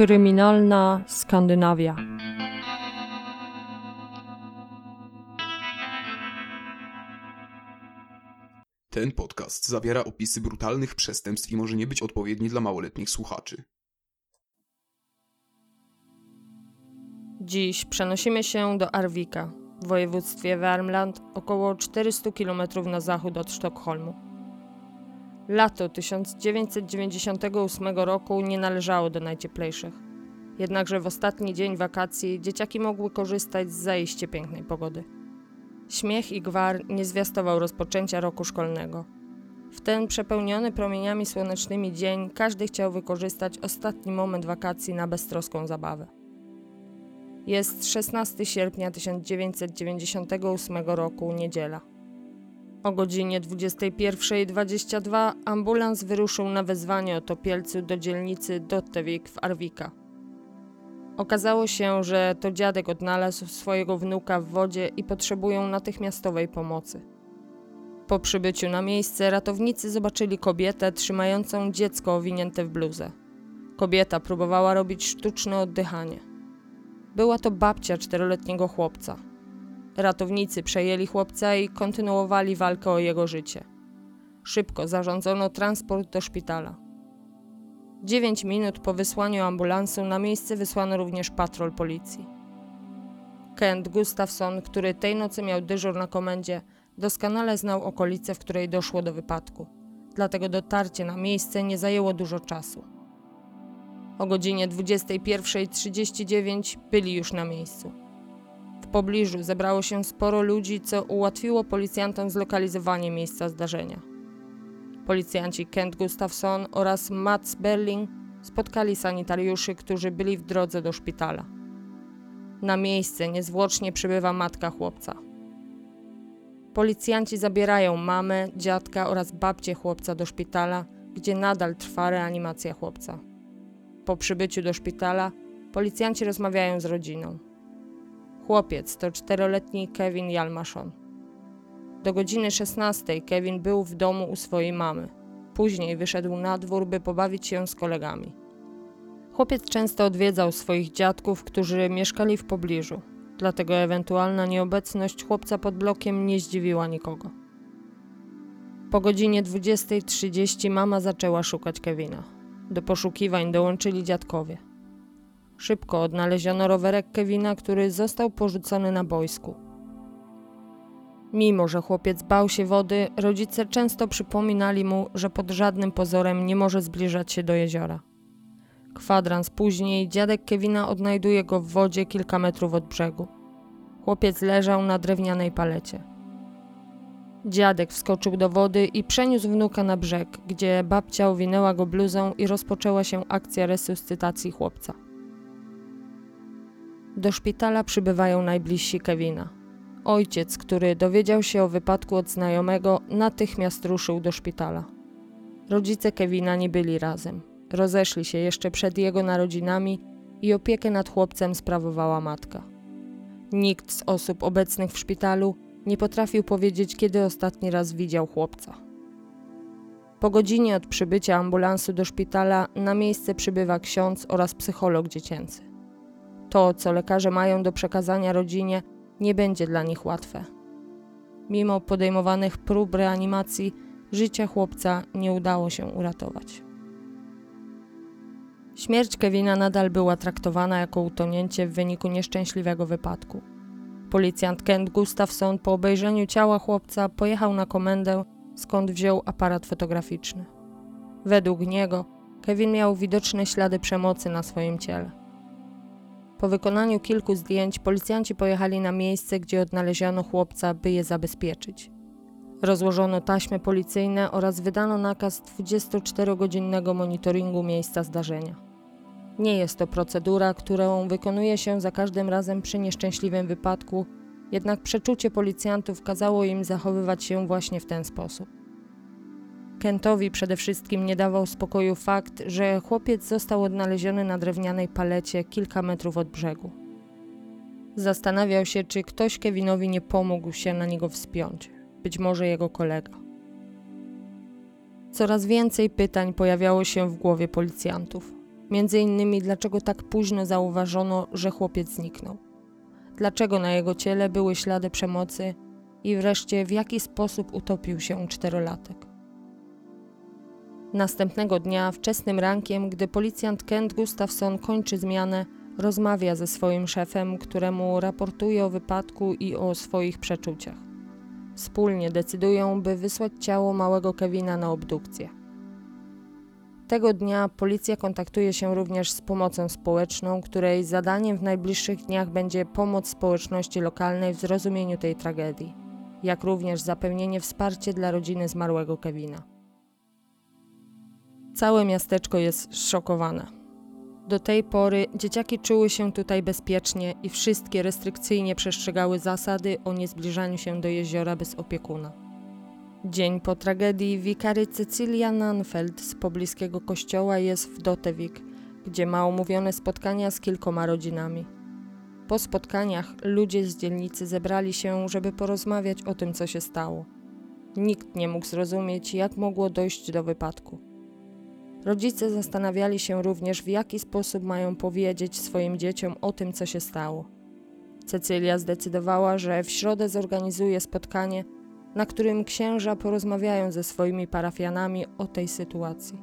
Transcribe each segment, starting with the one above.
Kryminalna Skandynawia. Ten podcast zawiera opisy brutalnych przestępstw i może nie być odpowiedni dla małoletnich słuchaczy. Dziś przenosimy się do Arvika w województwie Värmland, około 400 km na zachód od Sztokholmu. Lato 1998 roku nie należało do najcieplejszych. Jednakże w ostatni dzień wakacji dzieciaki mogły korzystać z zajście pięknej pogody. Śmiech i gwar nie zwiastował rozpoczęcia roku szkolnego. W ten przepełniony promieniami słonecznymi dzień każdy chciał wykorzystać ostatni moment wakacji na beztroską zabawę. Jest 16 sierpnia 1998 roku, niedziela. O godzinie 21.22 ambulans wyruszył na wezwanie o topielcu do dzielnicy Dottewik w Arwika. Okazało się, że to dziadek odnalazł swojego wnuka w wodzie i potrzebują natychmiastowej pomocy. Po przybyciu na miejsce ratownicy zobaczyli kobietę trzymającą dziecko owinięte w bluzę. Kobieta próbowała robić sztuczne oddychanie. Była to babcia czteroletniego chłopca. Ratownicy przejęli chłopca i kontynuowali walkę o jego życie. Szybko zarządzono transport do szpitala. Dziewięć minut po wysłaniu ambulansu na miejsce wysłano również patrol policji. Kent Gustafson, który tej nocy miał dyżur na komendzie, doskonale znał okolice, w której doszło do wypadku. Dlatego dotarcie na miejsce nie zajęło dużo czasu. O godzinie 21.39 byli już na miejscu. Pobliżu zebrało się sporo ludzi, co ułatwiło policjantom zlokalizowanie miejsca zdarzenia. Policjanci Kent Gustafson oraz Mats Berling spotkali sanitariuszy, którzy byli w drodze do szpitala. Na miejsce niezwłocznie przybywa matka chłopca. Policjanci zabierają mamę, dziadka oraz babcię chłopca do szpitala, gdzie nadal trwa reanimacja chłopca. Po przybyciu do szpitala policjanci rozmawiają z rodziną. Chłopiec to czteroletni Kevin Jalmaszon. Do godziny 16 Kevin był w domu u swojej mamy. Później wyszedł na dwór, by pobawić się z kolegami. Chłopiec często odwiedzał swoich dziadków, którzy mieszkali w pobliżu, dlatego ewentualna nieobecność chłopca pod blokiem nie zdziwiła nikogo. Po godzinie 20.30 mama zaczęła szukać Kevina. Do poszukiwań dołączyli dziadkowie. Szybko odnaleziono rowerek Kevina, który został porzucony na boisku. Mimo, że chłopiec bał się wody, rodzice często przypominali mu, że pod żadnym pozorem nie może zbliżać się do jeziora. Kwadrans później dziadek Kevina odnajduje go w wodzie kilka metrów od brzegu. Chłopiec leżał na drewnianej palecie. Dziadek wskoczył do wody i przeniósł wnuka na brzeg, gdzie babcia owinęła go bluzą i rozpoczęła się akcja resuscytacji chłopca. Do szpitala przybywają najbliżsi Kevina. Ojciec, który dowiedział się o wypadku od znajomego, natychmiast ruszył do szpitala. Rodzice Kevina nie byli razem. Rozeszli się jeszcze przed jego narodzinami i opiekę nad chłopcem sprawowała matka. Nikt z osób obecnych w szpitalu nie potrafił powiedzieć, kiedy ostatni raz widział chłopca. Po godzinie od przybycia ambulansu do szpitala na miejsce przybywa ksiądz oraz psycholog dziecięcy. To, co lekarze mają do przekazania rodzinie, nie będzie dla nich łatwe. Mimo podejmowanych prób reanimacji, życia chłopca nie udało się uratować. Śmierć Kevina nadal była traktowana jako utonięcie w wyniku nieszczęśliwego wypadku. Policjant Kent Gustafson po obejrzeniu ciała chłopca pojechał na komendę, skąd wziął aparat fotograficzny. Według niego Kevin miał widoczne ślady przemocy na swoim ciele. Po wykonaniu kilku zdjęć policjanci pojechali na miejsce, gdzie odnaleziono chłopca, by je zabezpieczyć. Rozłożono taśmy policyjne oraz wydano nakaz 24-godzinnego monitoringu miejsca zdarzenia. Nie jest to procedura, którą wykonuje się za każdym razem przy nieszczęśliwym wypadku, jednak przeczucie policjantów kazało im zachowywać się właśnie w ten sposób. Kentowi przede wszystkim nie dawał spokoju fakt, że chłopiec został odnaleziony na drewnianej palecie kilka metrów od brzegu. Zastanawiał się, czy ktoś Kevinowi nie pomógł się na niego wspiąć, być może jego kolega. Coraz więcej pytań pojawiało się w głowie policjantów. Między innymi, dlaczego tak późno zauważono, że chłopiec zniknął. Dlaczego na jego ciele były ślady przemocy i wreszcie w jaki sposób utopił się czterolatek. Następnego dnia, wczesnym rankiem, gdy policjant Kent Gustafson kończy zmianę, rozmawia ze swoim szefem, któremu raportuje o wypadku i o swoich przeczuciach. Wspólnie decydują, by wysłać ciało małego Kevina na obdukcję. Tego dnia policja kontaktuje się również z pomocą społeczną, której zadaniem w najbliższych dniach będzie pomoc społeczności lokalnej w zrozumieniu tej tragedii, jak również zapewnienie wsparcia dla rodziny zmarłego Kevina. Całe miasteczko jest zszokowane. Do tej pory dzieciaki czuły się tutaj bezpiecznie i wszystkie restrykcyjnie przestrzegały zasady o niezbliżaniu się do jeziora bez opiekuna. Dzień po tragedii wikary Cecilia Nanfeld z pobliskiego kościoła jest w Dotewik, gdzie ma umówione spotkania z kilkoma rodzinami. Po spotkaniach ludzie z dzielnicy zebrali się, żeby porozmawiać o tym, co się stało. Nikt nie mógł zrozumieć, jak mogło dojść do wypadku. Rodzice zastanawiali się również, w jaki sposób mają powiedzieć swoim dzieciom o tym, co się stało. Cecylia zdecydowała, że w środę zorganizuje spotkanie, na którym księża porozmawiają ze swoimi parafianami o tej sytuacji.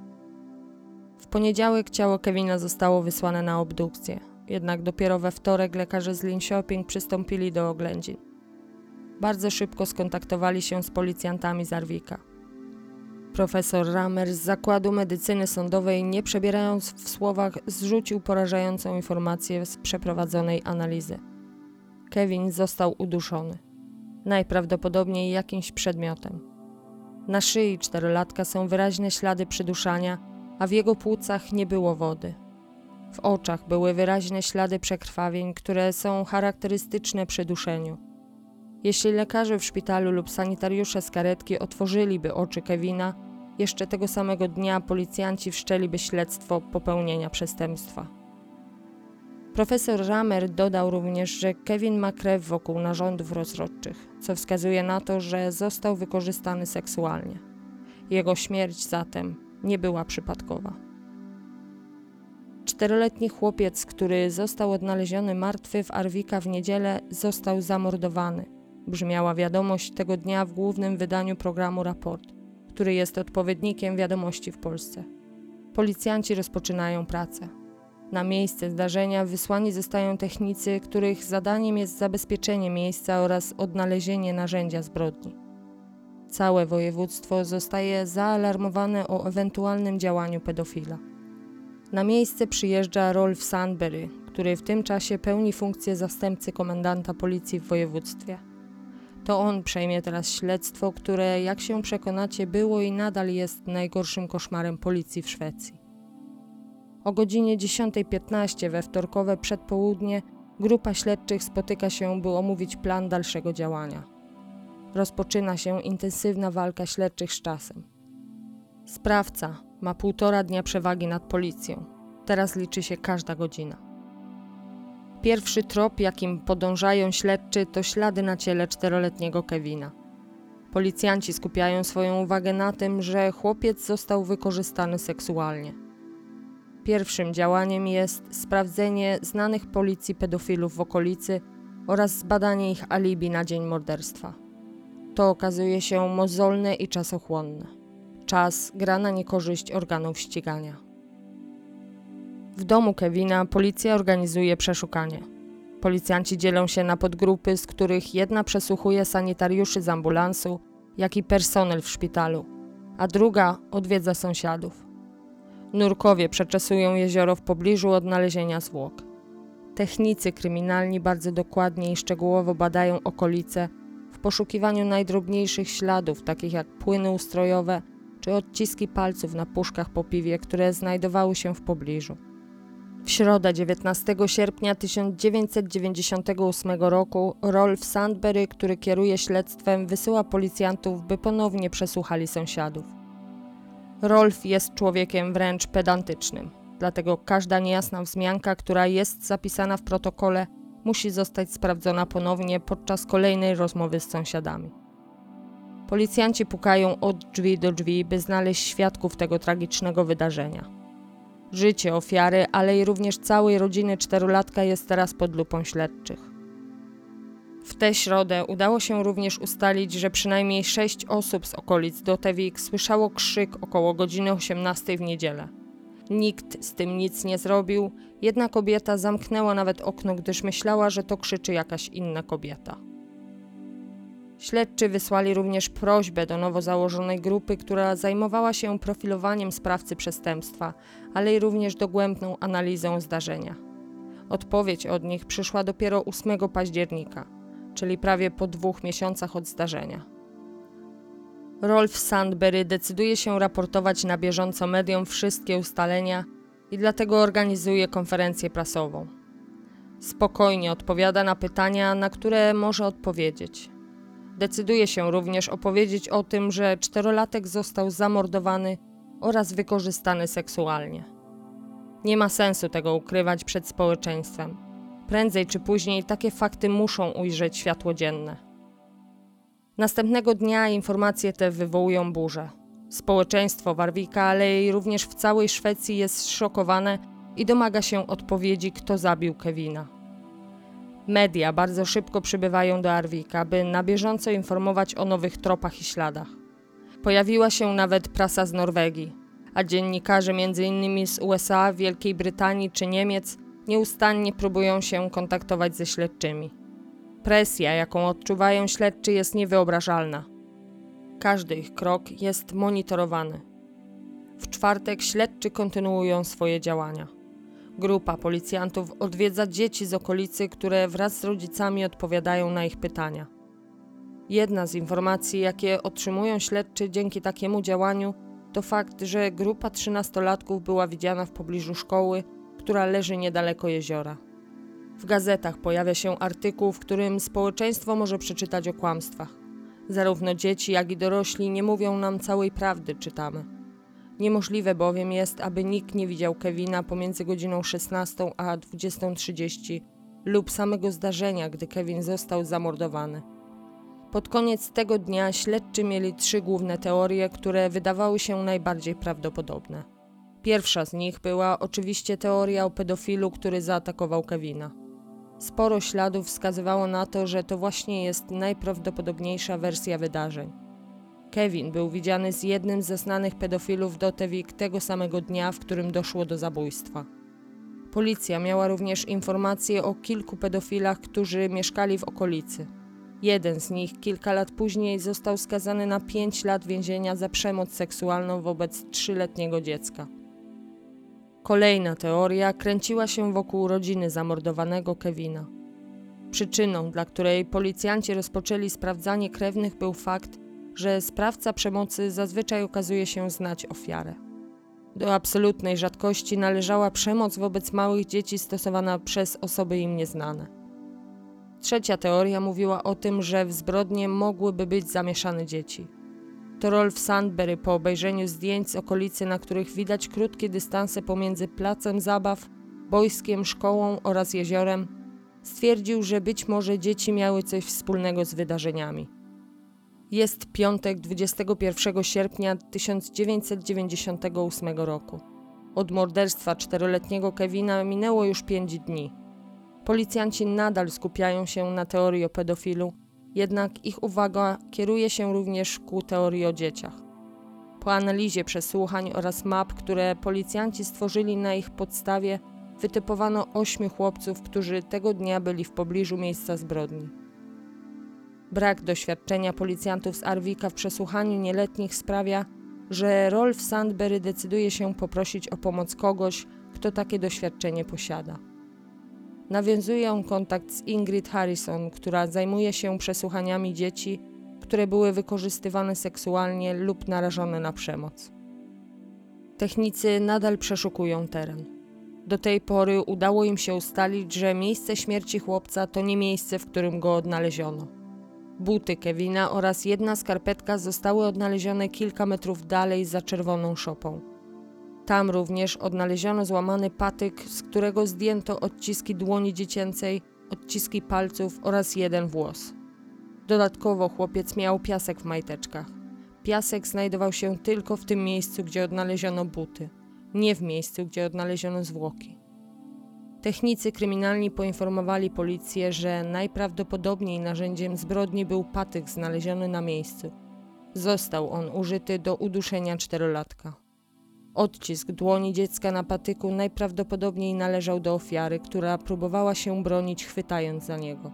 W poniedziałek ciało Kevina zostało wysłane na obdukcję, jednak dopiero we wtorek lekarze z Linköping przystąpili do oględzin. Bardzo szybko skontaktowali się z policjantami z Arwika. Profesor Ramer z Zakładu Medycyny Sądowej, nie przebierając w słowach, zrzucił porażającą informację z przeprowadzonej analizy. Kevin został uduszony. Najprawdopodobniej jakimś przedmiotem. Na szyi czterolatka są wyraźne ślady przyduszania, a w jego płucach nie było wody. W oczach były wyraźne ślady przekrwawień, które są charakterystyczne przy duszeniu. Jeśli lekarze w szpitalu lub sanitariusze z karetki otworzyliby oczy Kevina, jeszcze tego samego dnia policjanci wszczęliby śledztwo popełnienia przestępstwa. Profesor Ramer dodał również, że Kevin ma krew wokół narządów rozrodczych, co wskazuje na to, że został wykorzystany seksualnie. Jego śmierć zatem nie była przypadkowa. Czteroletni chłopiec, który został odnaleziony martwy w Arwika w niedzielę, został zamordowany. Brzmiała wiadomość tego dnia w głównym wydaniu programu Raport który jest odpowiednikiem wiadomości w Polsce. Policjanci rozpoczynają pracę. Na miejsce zdarzenia wysłani zostają technicy, których zadaniem jest zabezpieczenie miejsca oraz odnalezienie narzędzia zbrodni. Całe województwo zostaje zaalarmowane o ewentualnym działaniu pedofila. Na miejsce przyjeżdża Rolf Sandberry, który w tym czasie pełni funkcję zastępcy komendanta policji w województwie. To on przejmie teraz śledztwo, które, jak się przekonacie, było i nadal jest najgorszym koszmarem policji w Szwecji. O godzinie 10.15 we wtorkowe przedpołudnie grupa śledczych spotyka się, by omówić plan dalszego działania. Rozpoczyna się intensywna walka śledczych z czasem. Sprawca ma półtora dnia przewagi nad policją. Teraz liczy się każda godzina. Pierwszy trop, jakim podążają śledczy, to ślady na ciele czteroletniego Kevina. Policjanci skupiają swoją uwagę na tym, że chłopiec został wykorzystany seksualnie. Pierwszym działaniem jest sprawdzenie znanych policji pedofilów w okolicy oraz zbadanie ich alibi na dzień morderstwa. To okazuje się mozolne i czasochłonne. Czas gra na niekorzyść organów ścigania. W domu Kevina policja organizuje przeszukanie. Policjanci dzielą się na podgrupy, z których jedna przesłuchuje sanitariuszy z ambulansu, jak i personel w szpitalu, a druga odwiedza sąsiadów. Nurkowie przeczesują jezioro w pobliżu odnalezienia zwłok. Technicy kryminalni bardzo dokładnie i szczegółowo badają okolice w poszukiwaniu najdrobniejszych śladów, takich jak płyny ustrojowe czy odciski palców na puszkach po piwie, które znajdowały się w pobliżu. W środę 19 sierpnia 1998 roku Rolf Sandberry, który kieruje śledztwem, wysyła policjantów, by ponownie przesłuchali sąsiadów. Rolf jest człowiekiem wręcz pedantycznym, dlatego każda niejasna wzmianka, która jest zapisana w protokole, musi zostać sprawdzona ponownie podczas kolejnej rozmowy z sąsiadami. Policjanci pukają od drzwi do drzwi, by znaleźć świadków tego tragicznego wydarzenia. Życie ofiary, ale i również całej rodziny czterolatka jest teraz pod lupą śledczych. W tę środę udało się również ustalić, że przynajmniej sześć osób z okolic Dotewik słyszało krzyk około godziny 18 w niedzielę. Nikt z tym nic nie zrobił, jedna kobieta zamknęła nawet okno, gdyż myślała, że to krzyczy jakaś inna kobieta. Śledczy wysłali również prośbę do nowo założonej grupy, która zajmowała się profilowaniem sprawcy przestępstwa, ale i również dogłębną analizą zdarzenia. Odpowiedź od nich przyszła dopiero 8 października, czyli prawie po dwóch miesiącach od zdarzenia. Rolf Sandberry decyduje się raportować na bieżąco mediom wszystkie ustalenia i dlatego organizuje konferencję prasową. Spokojnie odpowiada na pytania, na które może odpowiedzieć. Decyduje się również opowiedzieć o tym, że czterolatek został zamordowany oraz wykorzystany seksualnie. Nie ma sensu tego ukrywać przed społeczeństwem. Prędzej czy później takie fakty muszą ujrzeć światło dzienne. Następnego dnia informacje te wywołują burzę. Społeczeństwo Warwika, ale i również w całej Szwecji jest zszokowane i domaga się odpowiedzi, kto zabił Kevina. Media bardzo szybko przybywają do Arwika, by na bieżąco informować o nowych tropach i śladach. Pojawiła się nawet prasa z Norwegii, a dziennikarze m.in. z USA, Wielkiej Brytanii czy Niemiec nieustannie próbują się kontaktować ze śledczymi. Presja, jaką odczuwają śledczy, jest niewyobrażalna. Każdy ich krok jest monitorowany. W czwartek śledczy kontynuują swoje działania. Grupa policjantów odwiedza dzieci z okolicy, które wraz z rodzicami odpowiadają na ich pytania. Jedna z informacji, jakie otrzymują śledczy dzięki takiemu działaniu, to fakt, że grupa trzynastolatków była widziana w pobliżu szkoły, która leży niedaleko jeziora. W gazetach pojawia się artykuł, w którym społeczeństwo może przeczytać o kłamstwach. Zarówno dzieci, jak i dorośli nie mówią nam całej prawdy, czytamy. Niemożliwe bowiem jest, aby nikt nie widział Kevina pomiędzy godziną 16 a 20.30 lub samego zdarzenia, gdy Kevin został zamordowany. Pod koniec tego dnia śledczy mieli trzy główne teorie, które wydawały się najbardziej prawdopodobne. Pierwsza z nich była oczywiście teoria o pedofilu, który zaatakował Kevina. Sporo śladów wskazywało na to, że to właśnie jest najprawdopodobniejsza wersja wydarzeń. Kevin był widziany z jednym ze znanych pedofilów Dotewik tego samego dnia, w którym doszło do zabójstwa. Policja miała również informacje o kilku pedofilach, którzy mieszkali w okolicy. Jeden z nich kilka lat później został skazany na 5 lat więzienia za przemoc seksualną wobec trzyletniego dziecka. Kolejna teoria kręciła się wokół rodziny zamordowanego Kevina. Przyczyną, dla której policjanci rozpoczęli sprawdzanie krewnych, był fakt, że sprawca przemocy zazwyczaj okazuje się znać ofiarę. Do absolutnej rzadkości należała przemoc wobec małych dzieci stosowana przez osoby im nieznane. Trzecia teoria mówiła o tym, że w zbrodnie mogłyby być zamieszane dzieci. To Rolf Sandberry po obejrzeniu zdjęć z okolicy, na których widać krótkie dystanse pomiędzy placem zabaw, boiskiem, szkołą oraz jeziorem, stwierdził, że być może dzieci miały coś wspólnego z wydarzeniami. Jest piątek 21 sierpnia 1998 roku. Od morderstwa czteroletniego Kevina minęło już pięć dni. Policjanci nadal skupiają się na teorii o pedofilu, jednak ich uwaga kieruje się również ku teorii o dzieciach. Po analizie przesłuchań oraz map, które policjanci stworzyli na ich podstawie, wytypowano ośmiu chłopców, którzy tego dnia byli w pobliżu miejsca zbrodni. Brak doświadczenia policjantów z Arwika w przesłuchaniu nieletnich sprawia, że Rolf Sandberry decyduje się poprosić o pomoc kogoś, kto takie doświadczenie posiada. Nawiązuje on kontakt z Ingrid Harrison, która zajmuje się przesłuchaniami dzieci, które były wykorzystywane seksualnie lub narażone na przemoc. Technicy nadal przeszukują teren. Do tej pory udało im się ustalić, że miejsce śmierci chłopca to nie miejsce, w którym go odnaleziono. Buty Kevina oraz jedna skarpetka zostały odnalezione kilka metrów dalej za czerwoną szopą. Tam również odnaleziono złamany patyk, z którego zdjęto odciski dłoni dziecięcej, odciski palców oraz jeden włos. Dodatkowo chłopiec miał piasek w majteczkach. Piasek znajdował się tylko w tym miejscu, gdzie odnaleziono buty. nie w miejscu, gdzie odnaleziono zwłoki. Technicy kryminalni poinformowali policję, że najprawdopodobniej narzędziem zbrodni był patyk znaleziony na miejscu. Został on użyty do uduszenia czterolatka. Odcisk dłoni dziecka na patyku najprawdopodobniej należał do ofiary, która próbowała się bronić chwytając za niego.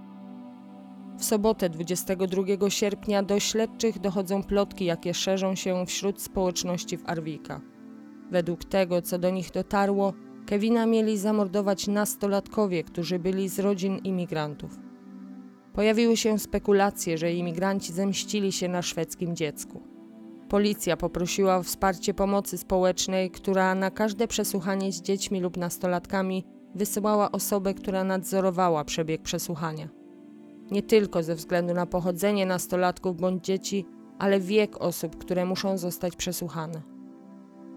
W sobotę 22 sierpnia do śledczych dochodzą plotki, jakie szerzą się wśród społeczności w Arwika. Według tego, co do nich dotarło, Kevina mieli zamordować nastolatkowie, którzy byli z rodzin imigrantów. Pojawiły się spekulacje, że imigranci zemścili się na szwedzkim dziecku. Policja poprosiła o wsparcie pomocy społecznej, która na każde przesłuchanie z dziećmi lub nastolatkami wysyłała osobę, która nadzorowała przebieg przesłuchania. Nie tylko ze względu na pochodzenie nastolatków bądź dzieci, ale wiek osób, które muszą zostać przesłuchane.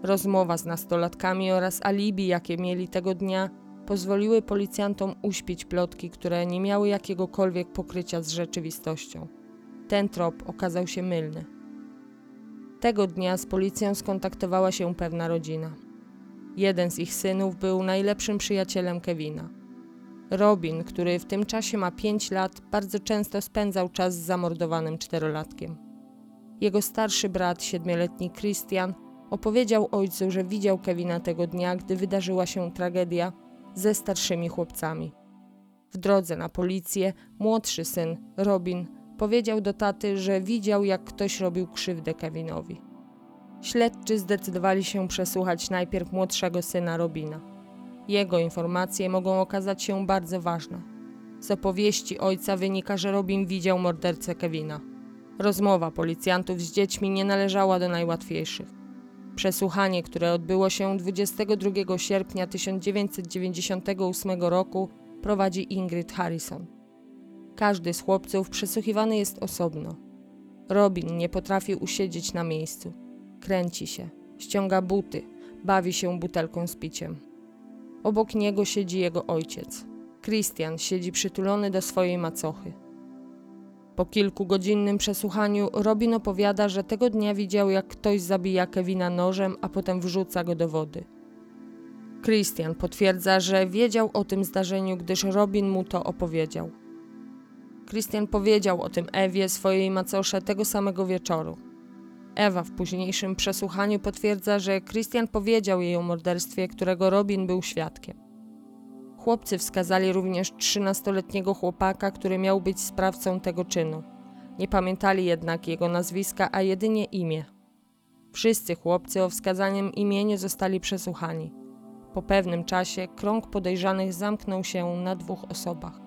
Rozmowa z nastolatkami oraz alibi, jakie mieli tego dnia, pozwoliły policjantom uśpić plotki, które nie miały jakiegokolwiek pokrycia z rzeczywistością. Ten trop okazał się mylny. Tego dnia z policją skontaktowała się pewna rodzina. Jeden z ich synów był najlepszym przyjacielem Kevina. Robin, który w tym czasie ma 5 lat, bardzo często spędzał czas z zamordowanym czterolatkiem. Jego starszy brat, siedmioletni Christian, opowiedział ojcu, że widział Kevina tego dnia, gdy wydarzyła się tragedia ze starszymi chłopcami. W drodze na policję młodszy syn, Robin, powiedział do taty, że widział, jak ktoś robił krzywdę Kevinowi. Śledczy zdecydowali się przesłuchać najpierw młodszego syna Robina. Jego informacje mogą okazać się bardzo ważne. Z opowieści ojca wynika, że Robin widział mordercę Kevina. Rozmowa policjantów z dziećmi nie należała do najłatwiejszych. Przesłuchanie, które odbyło się 22 sierpnia 1998 roku, prowadzi Ingrid Harrison. Każdy z chłopców przesłuchiwany jest osobno. Robin nie potrafi usiedzieć na miejscu. Kręci się, ściąga buty, bawi się butelką z piciem. Obok niego siedzi jego ojciec. Christian siedzi przytulony do swojej macochy. Po kilkugodzinnym przesłuchaniu Robin opowiada, że tego dnia widział, jak ktoś zabija Kevina nożem, a potem wrzuca go do wody. Christian potwierdza, że wiedział o tym zdarzeniu, gdyż Robin mu to opowiedział. Christian powiedział o tym Ewie, swojej macosze, tego samego wieczoru. Ewa w późniejszym przesłuchaniu potwierdza, że Christian powiedział jej o morderstwie, którego Robin był świadkiem. Chłopcy wskazali również 13-letniego chłopaka, który miał być sprawcą tego czynu. Nie pamiętali jednak jego nazwiska, a jedynie imię. Wszyscy chłopcy o wskazanym imieniu zostali przesłuchani. Po pewnym czasie krąg podejrzanych zamknął się na dwóch osobach.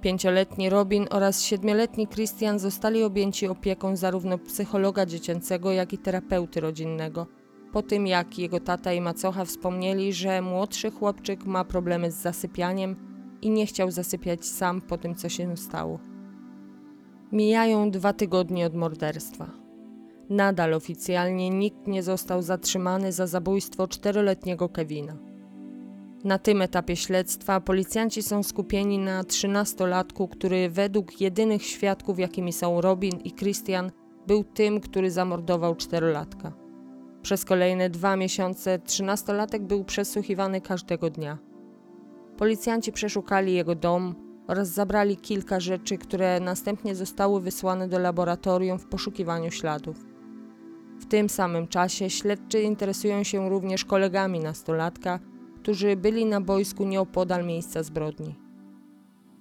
Pięcioletni Robin oraz siedmioletni Christian zostali objęci opieką zarówno psychologa dziecięcego, jak i terapeuty rodzinnego – po tym jak jego tata i macocha wspomnieli, że młodszy chłopczyk ma problemy z zasypianiem i nie chciał zasypiać sam po tym, co się stało. Mijają dwa tygodnie od morderstwa. Nadal oficjalnie nikt nie został zatrzymany za zabójstwo czteroletniego Kevina. Na tym etapie śledztwa policjanci są skupieni na trzynastolatku, który według jedynych świadków, jakimi są Robin i Christian, był tym, który zamordował czterolatka. Przez kolejne dwa miesiące trzynastolatek był przesłuchiwany każdego dnia. Policjanci przeszukali jego dom oraz zabrali kilka rzeczy, które następnie zostały wysłane do laboratorium w poszukiwaniu śladów. W tym samym czasie śledczy interesują się również kolegami nastolatka, którzy byli na boisku nieopodal miejsca zbrodni.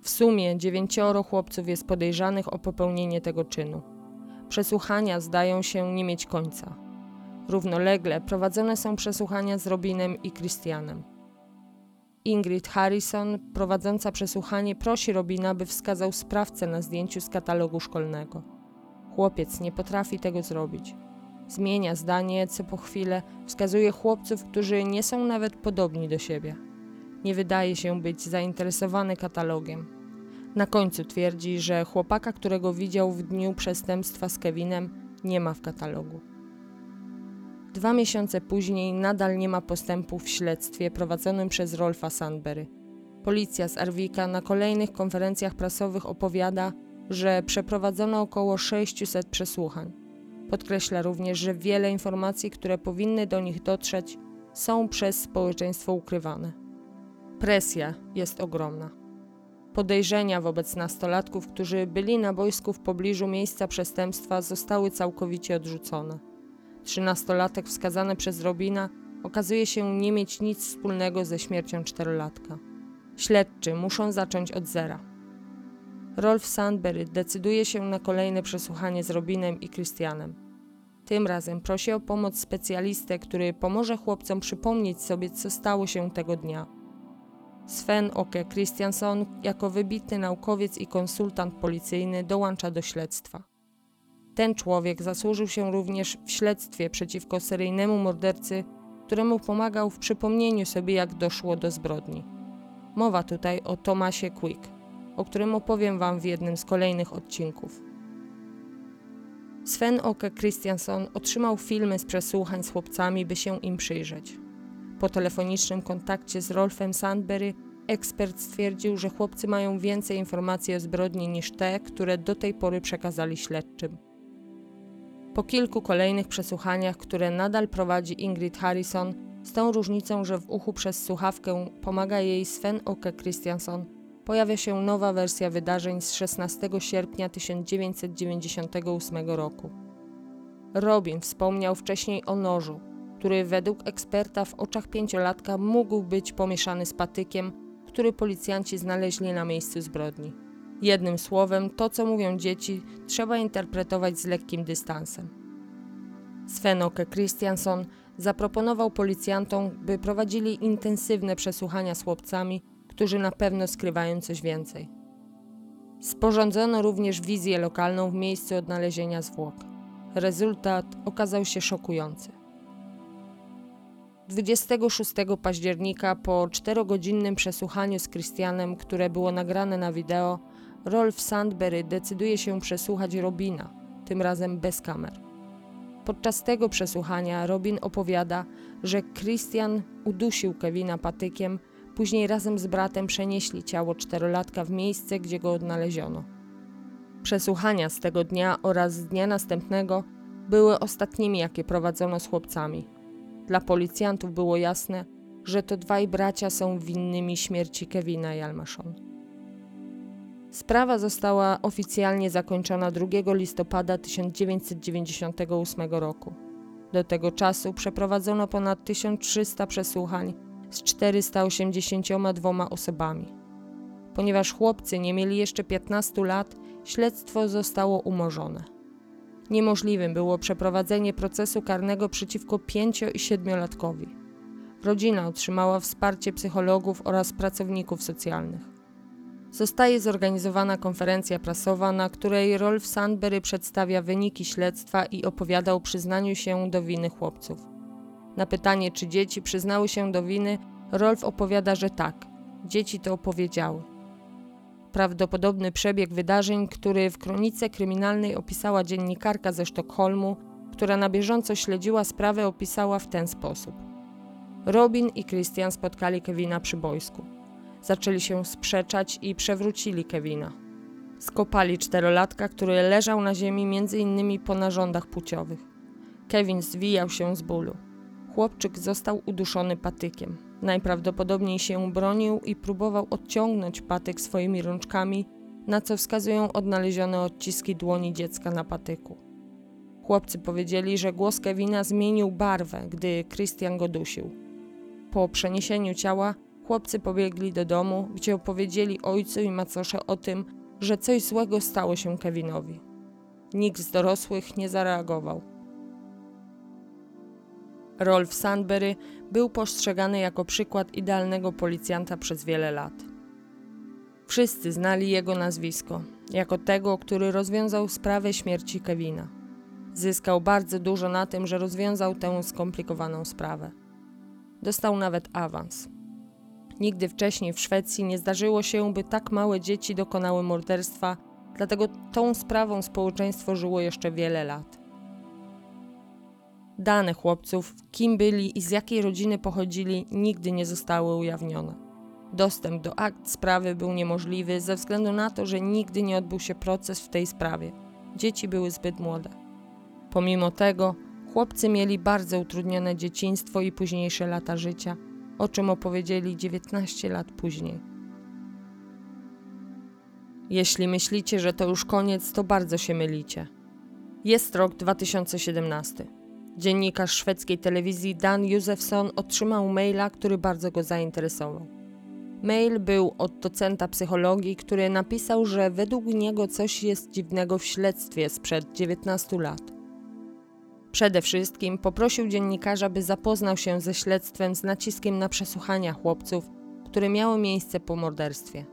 W sumie dziewięcioro chłopców jest podejrzanych o popełnienie tego czynu. Przesłuchania zdają się nie mieć końca. Równolegle prowadzone są przesłuchania z Robinem i Christianem. Ingrid Harrison, prowadząca przesłuchanie, prosi Robina, by wskazał sprawcę na zdjęciu z katalogu szkolnego. Chłopiec nie potrafi tego zrobić. Zmienia zdanie, co po chwilę wskazuje chłopców, którzy nie są nawet podobni do siebie. Nie wydaje się być zainteresowany katalogiem. Na końcu twierdzi, że chłopaka, którego widział w dniu przestępstwa z Kevinem, nie ma w katalogu. Dwa miesiące później nadal nie ma postępu w śledztwie prowadzonym przez Rolfa Sandberry. Policja z Arwika na kolejnych konferencjach prasowych opowiada, że przeprowadzono około 600 przesłuchań. Podkreśla również, że wiele informacji, które powinny do nich dotrzeć, są przez społeczeństwo ukrywane. Presja jest ogromna. Podejrzenia wobec nastolatków, którzy byli na boisku w pobliżu miejsca przestępstwa, zostały całkowicie odrzucone. Trzynastolatek wskazany przez Robina okazuje się nie mieć nic wspólnego ze śmiercią czterolatka. Śledczy muszą zacząć od zera. Rolf Sandberry decyduje się na kolejne przesłuchanie z Robinem i Christianem. Tym razem prosi o pomoc specjalistę, który pomoże chłopcom przypomnieć sobie, co stało się tego dnia. Sven Oke Christianson, jako wybitny naukowiec i konsultant policyjny, dołącza do śledztwa. Ten człowiek zasłużył się również w śledztwie przeciwko seryjnemu mordercy, któremu pomagał w przypomnieniu sobie, jak doszło do zbrodni. Mowa tutaj o Tomasie Quick, o którym opowiem Wam w jednym z kolejnych odcinków. Sven Oke Christianson otrzymał filmy z przesłuchań z chłopcami, by się im przyjrzeć. Po telefonicznym kontakcie z Rolfem Sandberry ekspert stwierdził, że chłopcy mają więcej informacji o zbrodni niż te, które do tej pory przekazali śledczym. Po kilku kolejnych przesłuchaniach, które nadal prowadzi Ingrid Harrison, z tą różnicą, że w uchu przez słuchawkę pomaga jej Sven Oke Christianson, pojawia się nowa wersja wydarzeń z 16 sierpnia 1998 roku. Robin wspomniał wcześniej o nożu, który według eksperta w oczach pięciolatka mógł być pomieszany z patykiem, który policjanci znaleźli na miejscu zbrodni. Jednym słowem, to co mówią dzieci, trzeba interpretować z lekkim dystansem. Svenoke Christianson zaproponował policjantom, by prowadzili intensywne przesłuchania z chłopcami, którzy na pewno skrywają coś więcej. Sporządzono również wizję lokalną w miejscu odnalezienia zwłok. Rezultat okazał się szokujący. 26 października po czterogodzinnym przesłuchaniu z Christianem, które było nagrane na wideo, Rolf Sandberry decyduje się przesłuchać Robina, tym razem bez kamer. Podczas tego przesłuchania Robin opowiada, że Christian udusił Kevina patykiem, później razem z bratem przenieśli ciało czterolatka w miejsce, gdzie go odnaleziono. Przesłuchania z tego dnia oraz dnia następnego były ostatnimi, jakie prowadzono z chłopcami. Dla policjantów było jasne, że to dwaj bracia są winnymi śmierci Kevina i Almaszon. Sprawa została oficjalnie zakończona 2 listopada 1998 roku. Do tego czasu przeprowadzono ponad 1300 przesłuchań z 482 osobami. Ponieważ chłopcy nie mieli jeszcze 15 lat, śledztwo zostało umorzone. Niemożliwym było przeprowadzenie procesu karnego przeciwko 5 i 7-latkowi. Rodzina otrzymała wsparcie psychologów oraz pracowników socjalnych. Zostaje zorganizowana konferencja prasowa, na której Rolf Sandberry przedstawia wyniki śledztwa i opowiada o przyznaniu się do winy chłopców. Na pytanie, czy dzieci przyznały się do winy, Rolf opowiada, że tak. Dzieci to opowiedziały. Prawdopodobny przebieg wydarzeń, który w kronice kryminalnej opisała dziennikarka ze Sztokholmu, która na bieżąco śledziła sprawę, opisała w ten sposób. Robin i Christian spotkali Kevina przy boisku. Zaczęli się sprzeczać i przewrócili Kevina. Skopali czterolatka, który leżał na ziemi między innymi po narządach płciowych. Kevin zwijał się z bólu. Chłopczyk został uduszony patykiem. Najprawdopodobniej się bronił i próbował odciągnąć patyk swoimi rączkami, na co wskazują odnalezione odciski dłoni dziecka na patyku. Chłopcy powiedzieli, że głos Kevina zmienił barwę, gdy Christian go dusił. Po przeniesieniu ciała chłopcy pobiegli do domu, gdzie opowiedzieli ojcu i macosze o tym, że coś złego stało się Kevinowi. Nikt z dorosłych nie zareagował. Rolf Sandberry był postrzegany jako przykład idealnego policjanta przez wiele lat. Wszyscy znali jego nazwisko, jako tego, który rozwiązał sprawę śmierci Kevina. Zyskał bardzo dużo na tym, że rozwiązał tę skomplikowaną sprawę. Dostał nawet awans. Nigdy wcześniej w Szwecji nie zdarzyło się, by tak małe dzieci dokonały morderstwa, dlatego tą sprawą społeczeństwo żyło jeszcze wiele lat. Dane chłopców, kim byli i z jakiej rodziny pochodzili, nigdy nie zostały ujawnione. Dostęp do akt sprawy był niemożliwy ze względu na to, że nigdy nie odbył się proces w tej sprawie. Dzieci były zbyt młode. Pomimo tego, Chłopcy mieli bardzo utrudnione dzieciństwo i późniejsze lata życia, o czym opowiedzieli 19 lat później. Jeśli myślicie, że to już koniec, to bardzo się mylicie. Jest rok 2017. Dziennikarz szwedzkiej telewizji Dan Józefsson otrzymał maila, który bardzo go zainteresował. Mail był od docenta psychologii, który napisał, że według niego coś jest dziwnego w śledztwie sprzed 19 lat. Przede wszystkim poprosił dziennikarza, by zapoznał się ze śledztwem z naciskiem na przesłuchania chłopców, które miały miejsce po morderstwie.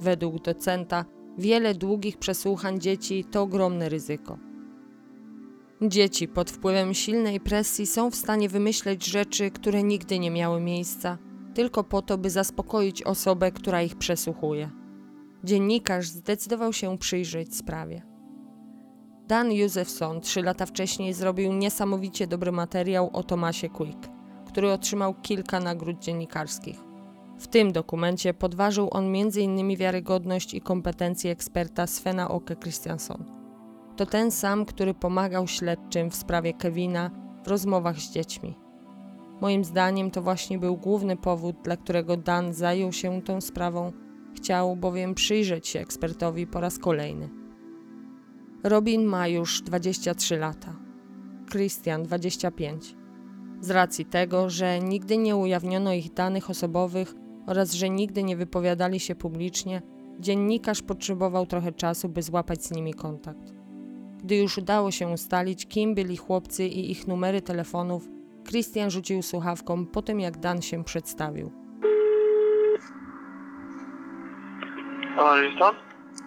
Według docenta wiele długich przesłuchań dzieci to ogromne ryzyko. Dzieci pod wpływem silnej presji są w stanie wymyśleć rzeczy, które nigdy nie miały miejsca, tylko po to, by zaspokoić osobę, która ich przesłuchuje. Dziennikarz zdecydował się przyjrzeć sprawie. Dan Józefson trzy lata wcześniej zrobił niesamowicie dobry materiał o Tomasie Quick, który otrzymał kilka nagród dziennikarskich. W tym dokumencie podważył on m.in. wiarygodność i kompetencje eksperta Svena Oke Christianson. To ten sam, który pomagał śledczym w sprawie Kevina w rozmowach z dziećmi. Moim zdaniem to właśnie był główny powód, dla którego Dan zajął się tą sprawą. Chciał bowiem przyjrzeć się ekspertowi po raz kolejny. Robin ma już 23 lata, Christian 25. Z racji tego, że nigdy nie ujawniono ich danych osobowych oraz że nigdy nie wypowiadali się publicznie, dziennikarz potrzebował trochę czasu, by złapać z nimi kontakt. Gdy już udało się ustalić, kim byli chłopcy i ich numery telefonów, Christian rzucił słuchawką po tym, jak Dan się przedstawił.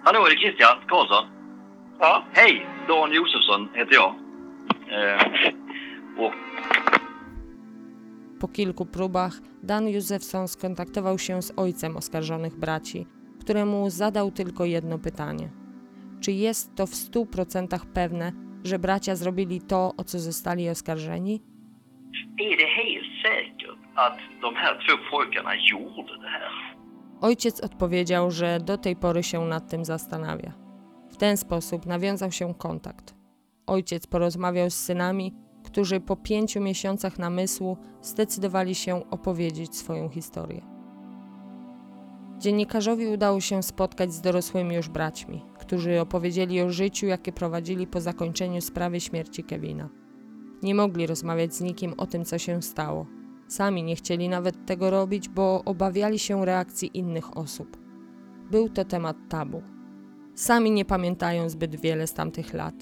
Hallå, är Christian Karlsson? Ja? Hej, Dan Josefsson heter jag. Eh, och Po kilku próbach Dan Józefson skontaktował się z ojcem oskarżonych braci, któremu zadał tylko jedno pytanie. Czy jest to w stu procentach pewne, że bracia zrobili to, o co zostali oskarżeni? är det helt säkert att de här två pojkarna gjorde det här? Ojciec odpowiedział, że do tej pory się nad tym zastanawia. Ten sposób nawiązał się kontakt. Ojciec porozmawiał z synami, którzy po pięciu miesiącach namysłu zdecydowali się opowiedzieć swoją historię. Dziennikarzowi udało się spotkać z dorosłymi już braćmi, którzy opowiedzieli o życiu, jakie prowadzili po zakończeniu sprawy śmierci Kevina. Nie mogli rozmawiać z nikim o tym, co się stało. Sami nie chcieli nawet tego robić, bo obawiali się reakcji innych osób. Był to temat tabu. Sami nie pamiętają zbyt wiele z tamtych lat.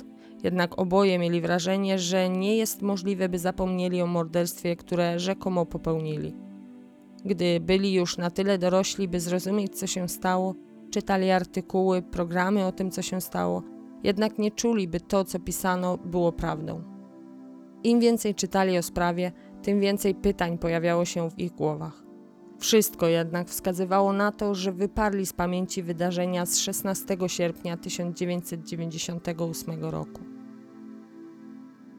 Jednak oboje mieli wrażenie, że nie jest możliwe, by zapomnieli o morderstwie, które rzekomo popełnili. Gdy byli już na tyle dorośli, by zrozumieć, co się stało, czytali artykuły, programy o tym, co się stało, jednak nie czuli, by to, co pisano, było prawdą. Im więcej czytali o sprawie, tym więcej pytań pojawiało się w ich głowach. Wszystko jednak wskazywało na to, że wyparli z pamięci wydarzenia z 16 sierpnia 1998 roku.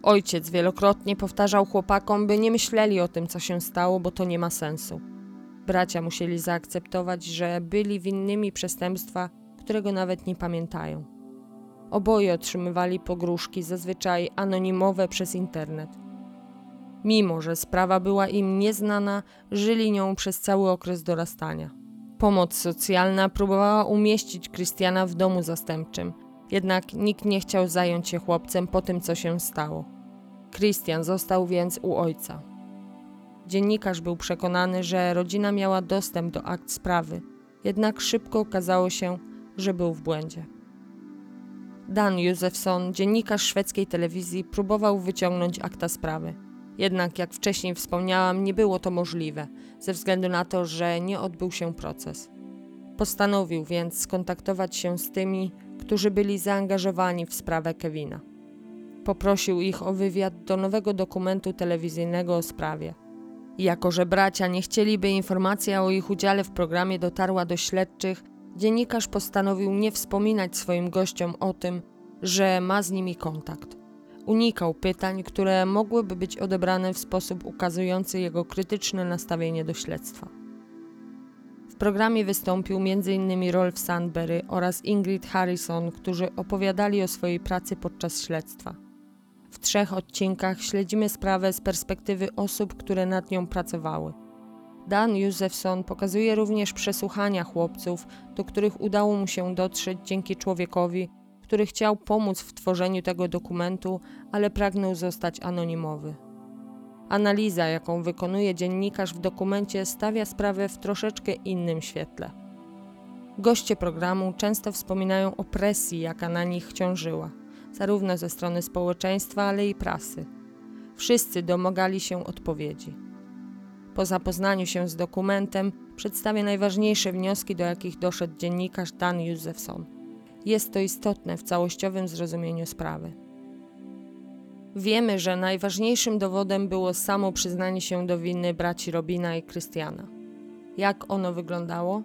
Ojciec wielokrotnie powtarzał chłopakom, by nie myśleli o tym, co się stało, bo to nie ma sensu. Bracia musieli zaakceptować, że byli winnymi przestępstwa, którego nawet nie pamiętają. Oboje otrzymywali pogróżki, zazwyczaj anonimowe przez internet. Mimo, że sprawa była im nieznana, żyli nią przez cały okres dorastania. Pomoc socjalna próbowała umieścić Krystiana w domu zastępczym, jednak nikt nie chciał zająć się chłopcem po tym, co się stało. Krystian został więc u ojca. Dziennikarz był przekonany, że rodzina miała dostęp do akt sprawy, jednak szybko okazało się, że był w błędzie. Dan Józefson, dziennikarz szwedzkiej telewizji, próbował wyciągnąć akta sprawy. Jednak, jak wcześniej wspomniałam, nie było to możliwe, ze względu na to, że nie odbył się proces. Postanowił więc skontaktować się z tymi, którzy byli zaangażowani w sprawę Kevina. Poprosił ich o wywiad do nowego dokumentu telewizyjnego o sprawie. Jako, że bracia nie chcieliby informacja o ich udziale w programie dotarła do śledczych, dziennikarz postanowił nie wspominać swoim gościom o tym, że ma z nimi kontakt. Unikał pytań, które mogłyby być odebrane w sposób ukazujący jego krytyczne nastawienie do śledztwa. W programie wystąpił m.in. Rolf Sandberry oraz Ingrid Harrison, którzy opowiadali o swojej pracy podczas śledztwa. W trzech odcinkach śledzimy sprawę z perspektywy osób, które nad nią pracowały. Dan Józefson pokazuje również przesłuchania chłopców, do których udało mu się dotrzeć dzięki człowiekowi, który chciał pomóc w tworzeniu tego dokumentu, ale pragnął zostać anonimowy. Analiza, jaką wykonuje dziennikarz w dokumencie, stawia sprawę w troszeczkę innym świetle. Goście programu często wspominają o presji, jaka na nich ciążyła, zarówno ze strony społeczeństwa, ale i prasy. Wszyscy domagali się odpowiedzi. Po zapoznaniu się z dokumentem przedstawię najważniejsze wnioski, do jakich doszedł dziennikarz Dan Józefson. Jest to istotne w całościowym zrozumieniu sprawy. Wiemy, że najważniejszym dowodem było samo przyznanie się do winy braci Robina i Krystiana. Jak ono wyglądało?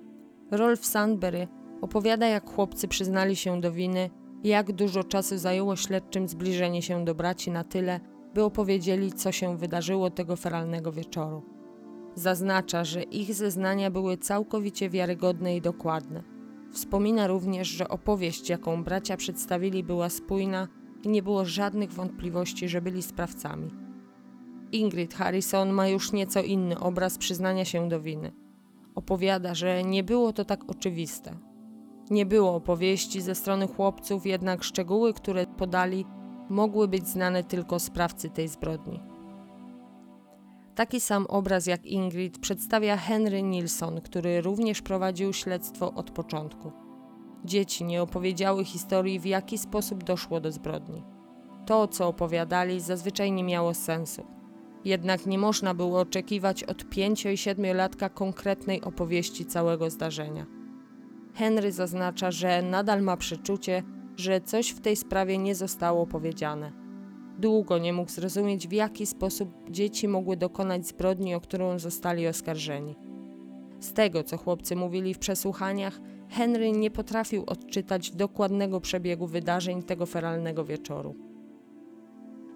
Rolf Sandberry opowiada, jak chłopcy przyznali się do winy i jak dużo czasu zajęło śledczym zbliżenie się do braci na tyle, by opowiedzieli, co się wydarzyło tego feralnego wieczoru. Zaznacza, że ich zeznania były całkowicie wiarygodne i dokładne. Wspomina również, że opowieść, jaką bracia przedstawili, była spójna i nie było żadnych wątpliwości, że byli sprawcami. Ingrid Harrison ma już nieco inny obraz przyznania się do winy. Opowiada, że nie było to tak oczywiste. Nie było opowieści ze strony chłopców, jednak szczegóły, które podali, mogły być znane tylko sprawcy tej zbrodni. Taki sam obraz jak Ingrid przedstawia Henry Nilsson, który również prowadził śledztwo od początku. Dzieci nie opowiedziały historii, w jaki sposób doszło do zbrodni. To, co opowiadali, zazwyczaj nie miało sensu. Jednak nie można było oczekiwać od pięcio- i siedmiolatka konkretnej opowieści całego zdarzenia. Henry zaznacza, że nadal ma przeczucie, że coś w tej sprawie nie zostało powiedziane. Długo nie mógł zrozumieć, w jaki sposób dzieci mogły dokonać zbrodni, o którą zostali oskarżeni. Z tego, co chłopcy mówili w przesłuchaniach, Henry nie potrafił odczytać dokładnego przebiegu wydarzeń tego feralnego wieczoru.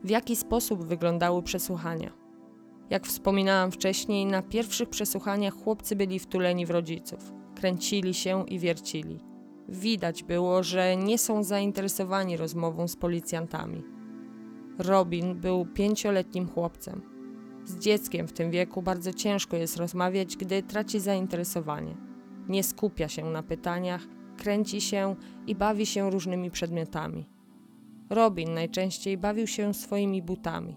W jaki sposób wyglądały przesłuchania? Jak wspominałam wcześniej, na pierwszych przesłuchaniach chłopcy byli wtuleni w rodziców, kręcili się i wiercili. Widać było, że nie są zainteresowani rozmową z policjantami. Robin był pięcioletnim chłopcem. Z dzieckiem w tym wieku bardzo ciężko jest rozmawiać, gdy traci zainteresowanie. Nie skupia się na pytaniach, kręci się i bawi się różnymi przedmiotami. Robin najczęściej bawił się swoimi butami.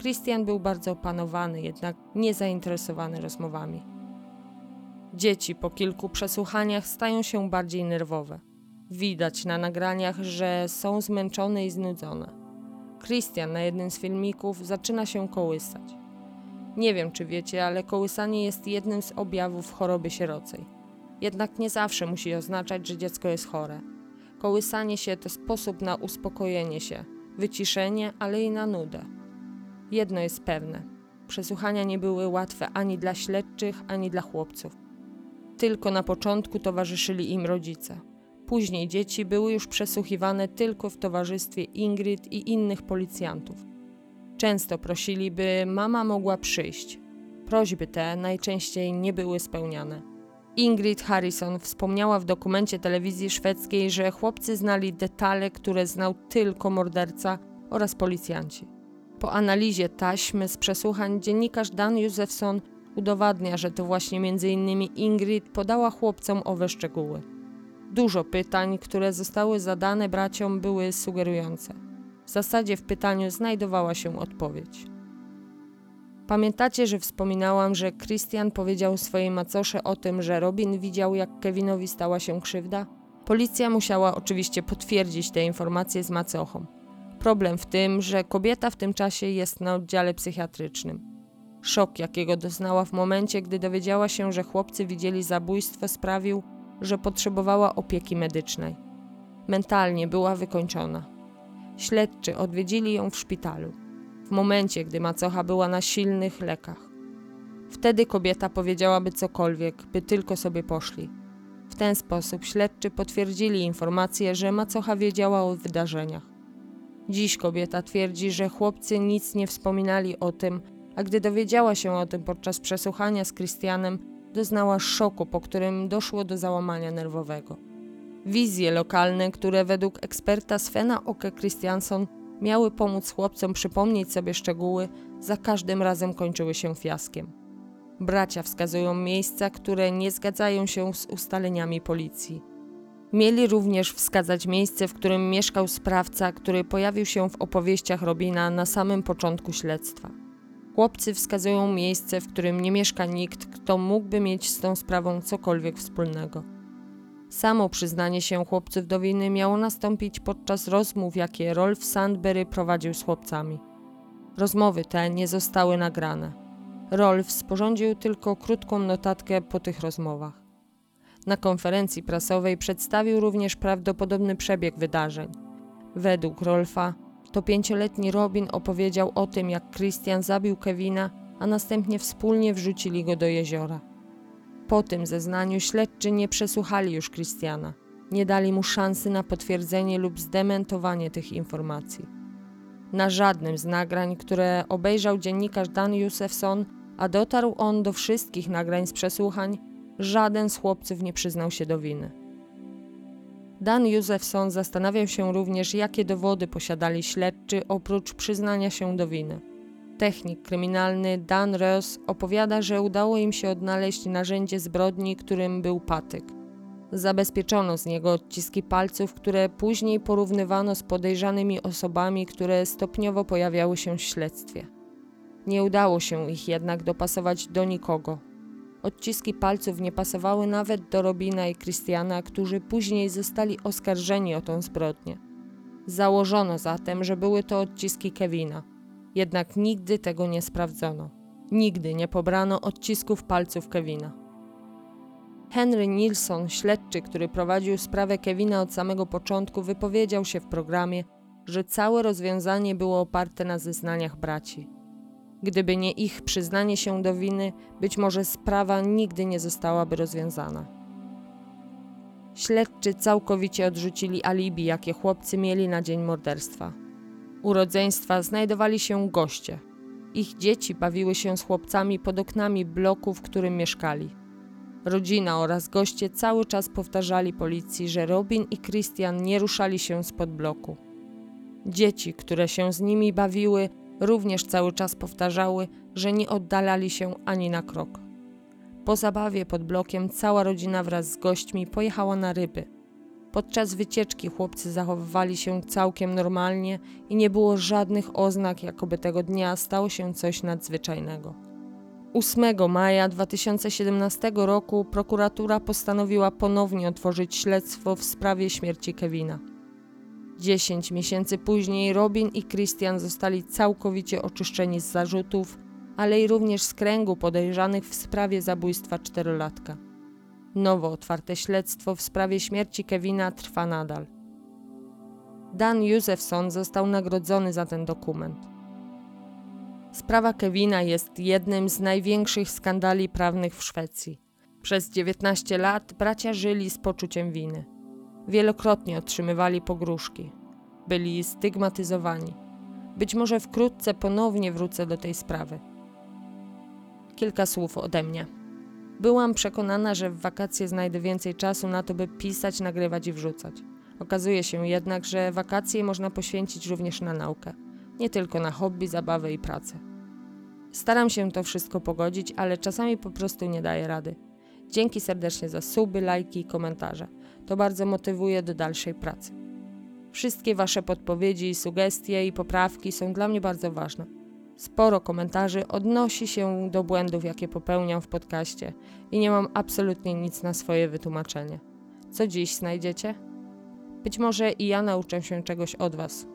Christian był bardzo opanowany, jednak nie zainteresowany rozmowami. Dzieci po kilku przesłuchaniach stają się bardziej nerwowe. Widać na nagraniach, że są zmęczone i znudzone. Christian na jednym z filmików zaczyna się kołysać. Nie wiem, czy wiecie, ale kołysanie jest jednym z objawów choroby sierocej. Jednak nie zawsze musi oznaczać, że dziecko jest chore. Kołysanie się to sposób na uspokojenie się, wyciszenie, ale i na nudę. Jedno jest pewne: przesłuchania nie były łatwe ani dla śledczych, ani dla chłopców. Tylko na początku towarzyszyli im rodzice. Później dzieci były już przesłuchiwane tylko w towarzystwie Ingrid i innych policjantów. Często prosili, by mama mogła przyjść. Prośby te najczęściej nie były spełniane. Ingrid Harrison wspomniała w dokumencie telewizji szwedzkiej, że chłopcy znali detale, które znał tylko morderca oraz policjanci. Po analizie taśmy z przesłuchań dziennikarz Dan Józefson udowadnia, że to właśnie m.in. Ingrid podała chłopcom owe szczegóły. Dużo pytań, które zostały zadane braciom, były sugerujące. W zasadzie w pytaniu znajdowała się odpowiedź. Pamiętacie, że wspominałam, że Christian powiedział swojej macosze o tym, że Robin widział, jak Kevinowi stała się krzywda? Policja musiała oczywiście potwierdzić te informacje z macochą. Problem w tym, że kobieta w tym czasie jest na oddziale psychiatrycznym. Szok, jakiego doznała w momencie, gdy dowiedziała się, że chłopcy widzieli zabójstwo, sprawił, że potrzebowała opieki medycznej. Mentalnie była wykończona. Śledczy odwiedzili ją w szpitalu, w momencie, gdy macocha była na silnych lekach. Wtedy kobieta powiedziałaby cokolwiek, by tylko sobie poszli. W ten sposób śledczy potwierdzili informację, że macocha wiedziała o wydarzeniach. Dziś kobieta twierdzi, że chłopcy nic nie wspominali o tym, a gdy dowiedziała się o tym podczas przesłuchania z Christianem, doznała szoku, po którym doszło do załamania nerwowego. Wizje lokalne, które według eksperta Svena Oke Christianson miały pomóc chłopcom przypomnieć sobie szczegóły, za każdym razem kończyły się fiaskiem. Bracia wskazują miejsca, które nie zgadzają się z ustaleniami policji. Mieli również wskazać miejsce, w którym mieszkał sprawca, który pojawił się w opowieściach Robina na samym początku śledztwa. Chłopcy wskazują miejsce, w którym nie mieszka nikt, kto mógłby mieć z tą sprawą cokolwiek wspólnego. Samo przyznanie się chłopców do winy miało nastąpić podczas rozmów, jakie Rolf Sandberry prowadził z chłopcami. Rozmowy te nie zostały nagrane. Rolf sporządził tylko krótką notatkę po tych rozmowach. Na konferencji prasowej przedstawił również prawdopodobny przebieg wydarzeń. Według Rolfa, to pięcioletni Robin opowiedział o tym, jak Christian zabił Kevina, a następnie wspólnie wrzucili go do jeziora. Po tym zeznaniu śledczy nie przesłuchali już Christiana. Nie dali mu szansy na potwierdzenie lub zdementowanie tych informacji. Na żadnym z nagrań, które obejrzał dziennikarz Dan Józefson, a dotarł on do wszystkich nagrań z przesłuchań, żaden z chłopców nie przyznał się do winy. Dan Józefson zastanawiał się również, jakie dowody posiadali śledczy oprócz przyznania się do winy. Technik kryminalny Dan Ross opowiada, że udało im się odnaleźć narzędzie zbrodni, którym był patyk. Zabezpieczono z niego odciski palców, które później porównywano z podejrzanymi osobami, które stopniowo pojawiały się w śledztwie. Nie udało się ich jednak dopasować do nikogo. Odciski palców nie pasowały nawet do Robina i Christiana, którzy później zostali oskarżeni o tą zbrodnię. Założono zatem, że były to odciski Kevina. Jednak nigdy tego nie sprawdzono. Nigdy nie pobrano odcisków palców Kevina. Henry Nilsson, śledczy, który prowadził sprawę Kevina od samego początku, wypowiedział się w programie, że całe rozwiązanie było oparte na zeznaniach braci. Gdyby nie ich przyznanie się do winy, być może sprawa nigdy nie zostałaby rozwiązana. Śledczy całkowicie odrzucili alibi, jakie chłopcy mieli na dzień morderstwa. U rodzeństwa znajdowali się goście. Ich dzieci bawiły się z chłopcami pod oknami bloku, w którym mieszkali. Rodzina oraz goście cały czas powtarzali policji, że Robin i Christian nie ruszali się spod bloku. Dzieci, które się z nimi bawiły, również cały czas powtarzały, że nie oddalali się ani na krok. Po zabawie pod blokiem cała rodzina wraz z gośćmi pojechała na ryby. Podczas wycieczki chłopcy zachowywali się całkiem normalnie i nie było żadnych oznak, jakoby tego dnia stało się coś nadzwyczajnego. 8 maja 2017 roku prokuratura postanowiła ponownie otworzyć śledztwo w sprawie śmierci Kevina. Dziesięć miesięcy później Robin i Christian zostali całkowicie oczyszczeni z zarzutów, ale i również z kręgu podejrzanych w sprawie zabójstwa czterolatka. Nowo otwarte śledztwo w sprawie śmierci Kevina trwa nadal. Dan Józefson został nagrodzony za ten dokument. Sprawa Kevina jest jednym z największych skandali prawnych w Szwecji. Przez 19 lat bracia żyli z poczuciem winy. Wielokrotnie otrzymywali pogróżki. Byli stygmatyzowani. Być może wkrótce ponownie wrócę do tej sprawy. Kilka słów ode mnie. Byłam przekonana, że w wakacje znajdę więcej czasu na to, by pisać, nagrywać i wrzucać. Okazuje się jednak, że wakacje można poświęcić również na naukę, nie tylko na hobby, zabawę i pracę. Staram się to wszystko pogodzić, ale czasami po prostu nie daję rady. Dzięki serdecznie za suby, lajki i komentarze. To bardzo motywuje do dalszej pracy. Wszystkie Wasze podpowiedzi, sugestie i poprawki są dla mnie bardzo ważne. Sporo komentarzy odnosi się do błędów, jakie popełniam w podcaście i nie mam absolutnie nic na swoje wytłumaczenie. Co dziś znajdziecie? Być może i ja nauczę się czegoś od Was.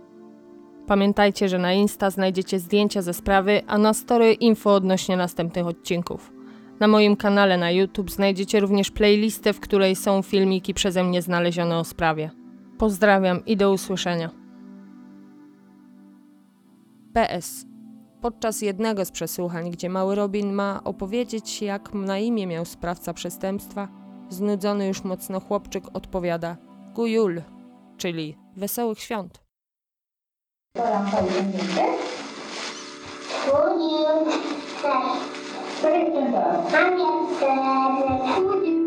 Pamiętajcie, że na Insta znajdziecie zdjęcia ze sprawy, a na story info odnośnie następnych odcinków. Na moim kanale na YouTube znajdziecie również playlistę, w której są filmiki przeze mnie znalezione o sprawie. Pozdrawiam i do usłyszenia. PS. Podczas jednego z przesłuchań, gdzie mały Robin ma opowiedzieć, jak na imię miał sprawca przestępstwa, znudzony już mocno chłopczyk odpowiada Gujul, czyli wesołych świąt. God jul. Nej. Where did you go? I'm at